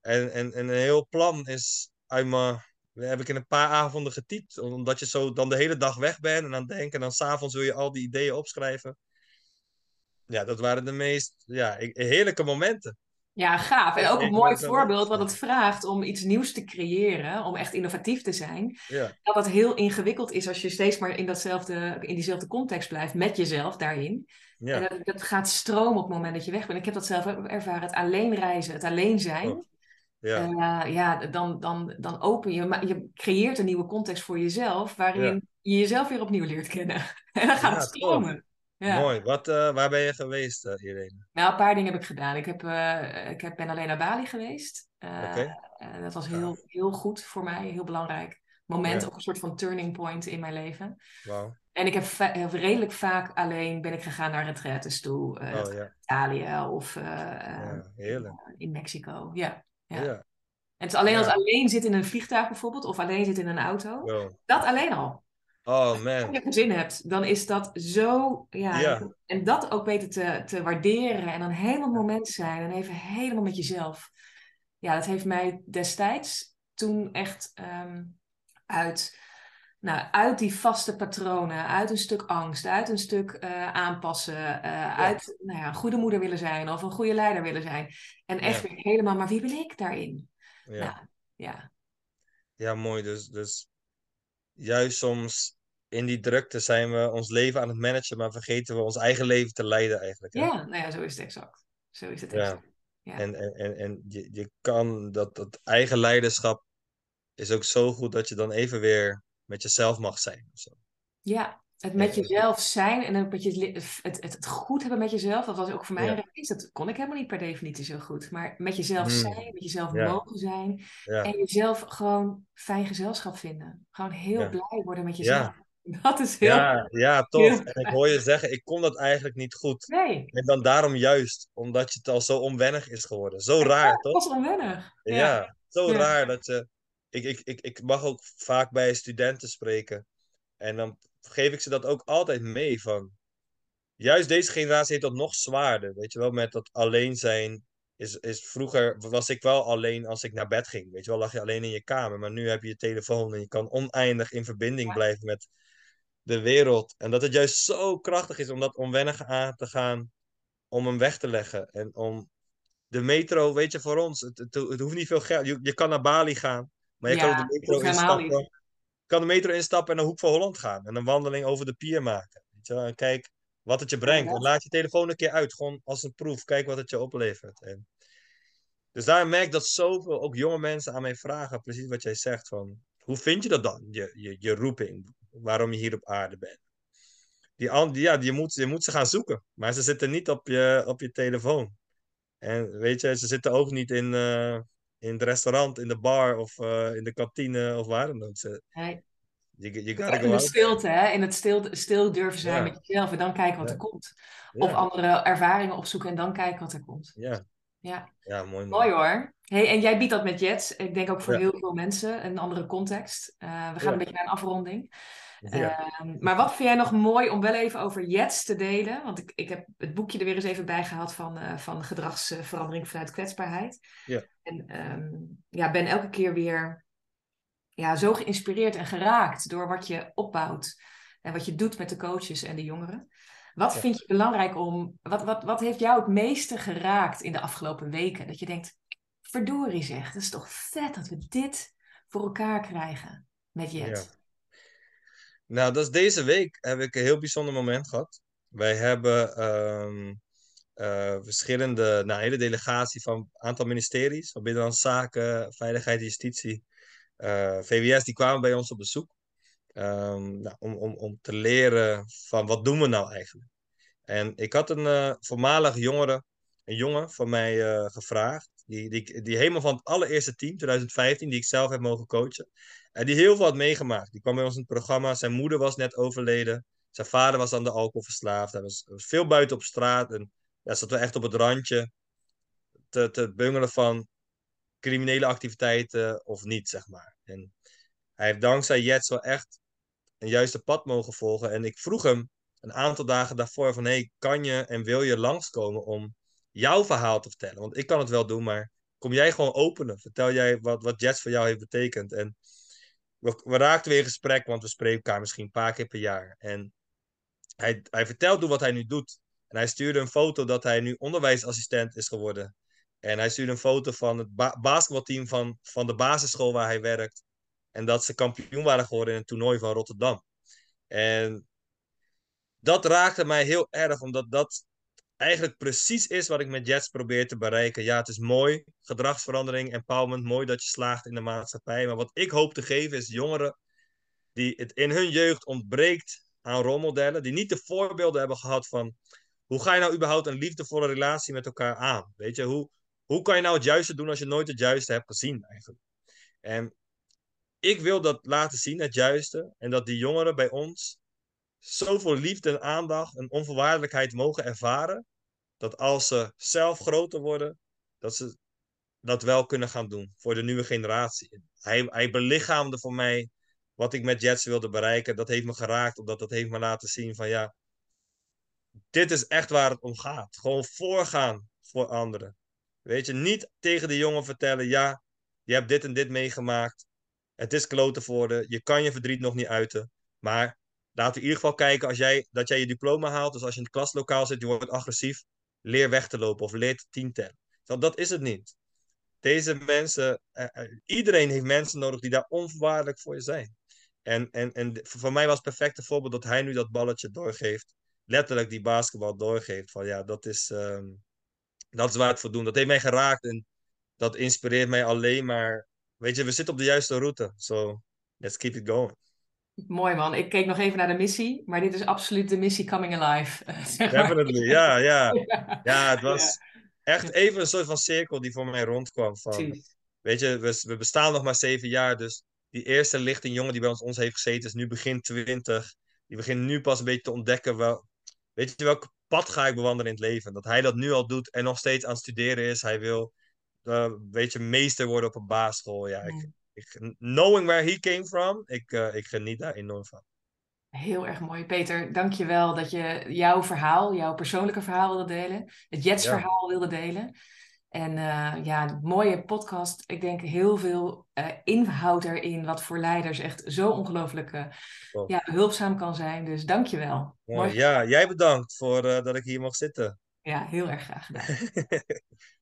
En, en, en een heel plan is uit mijn, heb ik in een paar avonden getypt. Omdat je zo dan de hele dag weg bent en aan het denken. En dan s'avonds wil je al die ideeën opschrijven. Ja, dat waren de meest ja, heerlijke momenten. Ja, gaaf. En ook een mooi voorbeeld wat het vraagt om iets nieuws te creëren, om echt innovatief te zijn. Ja, Dat dat heel ingewikkeld is als je steeds maar in, datzelfde, in diezelfde context blijft, met jezelf daarin. En dat, dat gaat stromen op het moment dat je weg bent. Ik heb dat zelf ook ervaren, het alleen reizen, het alleen zijn. Oh, ja. Eh, ja, dan, dan, dan open je, maar je creëert een nieuwe context voor jezelf, waarin je jezelf weer opnieuw leert kennen. [LAUGHS] En dan gaat het stromen. Ja. Mooi. Wat, eh, waar ben je geweest, eh, Irene? Nou, een paar dingen heb ik gedaan. Ik, heb, eh, ik heb, ben alleen naar Bali geweest. Oké. eh, dat was heel, heel goed voor mij, heel belangrijk. Moment, Ja. ook een soort van turning point in mijn leven. Wauw. En ik heb va- redelijk vaak alleen ben ik gegaan naar retraites toe. Oh ja. Italië of in Mexico. Ja, ja. Ja. En het is alleen als alleen zit in een vliegtuig bijvoorbeeld, of alleen zit in een auto. Wow. Dat alleen al. Oh Als je gezin hebt, dan is dat zo. Ja, Ja. En dat ook weten te, te waarderen en dan helemaal het moment zijn en even helemaal met jezelf. Ja, dat heeft mij destijds toen echt ehm, uit, nou, uit die vaste patronen, uit een stuk angst, uit een stuk eh, aanpassen, eh, uit nou ja, een goede moeder willen zijn of een goede leider willen zijn. En echt weer helemaal, maar wie ben ik daarin? Ja. Nou, ja. Ja, mooi. Dus, dus juist soms in die drukte zijn we ons leven aan het managen, maar vergeten we ons eigen leven te leiden eigenlijk. Hè? Ja, nou ja, zo is het exact. Zo is het Ja. exact. Ja. En, en, en, en je, je kan dat, dat eigen leiderschap is ook zo goed dat je dan even weer met jezelf mag zijn. of zo. Ja, het met jezelf zijn en het, het, het goed hebben met jezelf, dat was ook voor mij Ja. een reis. Dat kon ik helemaal niet per definitie zo goed. Maar met jezelf Hmm. zijn, met jezelf Ja. mogen zijn Ja. en jezelf gewoon fijn gezelschap vinden. Gewoon heel blij worden met jezelf. [LAUGHS] Dat is heel... Ja, ja, heel En ik hoor je zeggen, ik kon dat eigenlijk niet goed. Nee, En dan daarom juist, omdat je het al zo onwennig is geworden. Zo raar, toch? was onwennig. Ja. Zo raar dat je. Ik, ik, ik, ik mag ook vaak bij studenten spreken. En dan geef ik ze dat ook altijd mee van. Juist deze generatie heeft dat nog zwaarder. Weet je wel, met dat alleen zijn. Is, is, vroeger was ik wel alleen als ik naar bed ging. Weet je wel, lag je alleen in je kamer. Maar nu heb je je telefoon en je kan oneindig in verbinding Ja. blijven met de wereld. En dat het juist zo krachtig is om dat onwennig aan te gaan. Om hem weg te leggen. En om de metro, weet je, voor ons, het, het, het hoeft niet veel geld. Je, je kan naar Bali gaan, maar je kan op de metro instappen. Kan de metro instappen en naar Hoek van Holland gaan. En een wandeling over de pier maken. Weet je wel? En kijk wat het je brengt. En laat je telefoon een keer uit, gewoon als een proef. Kijk wat het je oplevert. En dus daar merk ik dat zoveel, ook jonge mensen aan mij vragen, precies wat jij zegt. Van, hoe vind je dat dan, je, je, je roeping? Waarom je hier op aarde bent? Die, ja, je, moet, je moet ze gaan zoeken. Maar ze zitten niet op je, op je telefoon. En weet je, ze zitten ook niet in, eh, in het restaurant, in de bar of eh, in de kantine of waar dan ook. Nee. gotta Echt in de stilte, hè? In het stil, stil durven zijn Ja. met jezelf en dan kijken wat Ja. er komt. Of Ja, andere ervaringen opzoeken en dan kijken wat er komt. ja, Ja, ja, mooi mooi hoor. Hey, en jij biedt dat met Jets. Ik denk ook voor Ja. heel veel mensen een andere context. Eh, we gaan Ja. een beetje naar een afronding. Ja. Ehm, maar wat vind jij nog mooi om wel even over Jets te delen? Want ik, ik heb het boekje er weer eens even bij gehaald van, eh, van gedragsverandering vanuit kwetsbaarheid. Ja. En ehm, ja, ben elke keer weer ja, zo geïnspireerd en geraakt door wat je opbouwt. En wat je doet met de coaches en de jongeren. Wat Ja. vind je belangrijk om... Wat, wat, wat heeft jou het meeste geraakt in de afgelopen weken? Dat je denkt, verdorie zeg, het is toch vet dat we dit voor elkaar krijgen met Jets. Nou, dat is deze week heb ik een heel bijzonder moment gehad. Wij hebben ehm, eh, verschillende, nou, hele delegatie van een aantal ministeries, van Binnenlandse Zaken, Veiligheid Justitie, eh, VWS, die kwamen bij ons op bezoek. Ehm, nou, om, om, om te leren van wat doen we nou eigenlijk. En ik had een eh, voormalig jongere, een jongen van mij eh, gevraagd, die, die, die helemaal van het allereerste team, 2015, die ik zelf heb mogen coachen. En die heel veel had meegemaakt. Die kwam bij ons in het programma. Zijn moeder was net overleden. Zijn vader was aan de alcohol verslaafd. Hij was, veel buiten op straat. En ja, zat wel echt op het randje te, te bungelen van criminele activiteiten of niet, zeg maar. En hij heeft dankzij Jets wel echt een juiste pad mogen volgen. En ik vroeg hem een aantal dagen daarvoor van... Hey, kan je en wil je langskomen om jouw verhaal te vertellen? Want ik kan het wel doen, maar kom jij gewoon openen. Vertel jij wat, wat Jets voor jou heeft betekend. En we, raakten weer in gesprek, want we spreken elkaar misschien een paar keer per jaar. En hij, hij vertelt wat hij nu doet. En hij stuurde een foto dat hij nu onderwijsassistent is geworden. En hij stuurde een foto van het ba basketbalteam van, van de basisschool waar hij werkt. En dat ze kampioen waren geworden in een toernooi van Rotterdam. En dat raakte mij heel erg, omdat dat eigenlijk precies is wat ik met Jets probeer te bereiken. Ja, het is mooi, gedragsverandering, empowerment, mooi dat je slaagt in de maatschappij. Maar wat ik hoop te geven is jongeren die het in hun jeugd ontbreekt aan rolmodellen, die niet de voorbeelden hebben gehad van hoe ga je nou überhaupt een liefdevolle relatie met elkaar aan? Weet je, hoe, hoe kan je nou het juiste doen als je nooit het juiste hebt gezien eigenlijk? En ik wil dat laten zien, het juiste, en dat die jongeren bij ons zoveel liefde en aandacht en onvoorwaardelijkheid mogen ervaren, dat als ze zelf groter worden, dat ze dat wel kunnen gaan doen voor de nieuwe generatie. Hij, hij belichaamde voor mij wat ik met Jets wilde bereiken. Dat heeft me geraakt, omdat dat heeft me laten zien van ja, dit is echt waar het om gaat. Gewoon voorgaan voor anderen. Weet je, niet tegen de jongen vertellen, ja, je hebt dit en dit meegemaakt. Het is kloten voor de, je kan je verdriet nog niet uiten. Maar laten we in ieder geval kijken als jij, dat jij je diploma haalt. Dus als je in het klaslokaal zit, je wordt agressief. Leer weg te lopen of leer te tien. Dat is het niet. Deze mensen, uh, iedereen heeft mensen nodig die daar onvoorwaardelijk voor je zijn. En, en, en voor mij was het perfecte voorbeeld dat hij nu dat balletje doorgeeft. Letterlijk die basketbal doorgeeft. Van ja, dat is, um, dat is waar het voor doen. Dat heeft mij geraakt en dat inspireert mij alleen maar. Weet je, we zitten op de juiste route. So, let's keep it going. Mooi man. Ik keek nog even naar de missie, maar dit is absoluut de missie coming alive. [LAUGHS] Zeg maar. Definitely, ja, [LAUGHS] ja. Ja, het was ja. echt even een soort van cirkel die voor mij rondkwam. Van, weet je, we, we bestaan nog maar zeven jaar, dus die eerste lichting jongen die bij ons, ons heeft gezeten, is nu begin 20. Die begint nu pas een beetje te ontdekken, wel, weet je, welk pad ga ik bewandelen in het leven. Dat hij dat nu al doet en nog steeds aan het studeren is. Hij wil, uh, weet je, meester worden op een basisschool. Ja, ik, ik, knowing where he came from, ik, uh, ik geniet daar enorm van. Heel erg mooi. Peter, dank je wel dat je jouw verhaal, jouw persoonlijke verhaal wilde delen. Het Jets-verhaal wilde delen. En uh, ja, mooie podcast. Ik denk heel veel uh, inhoud erin, wat voor leiders echt zo ongelooflijk uh, ja, behulpzaam kan zijn. Dus dank je wel. Ja, ja, jij bedankt voor dat ik hier mag zitten. Ja, heel erg graag gedaan. [LAUGHS]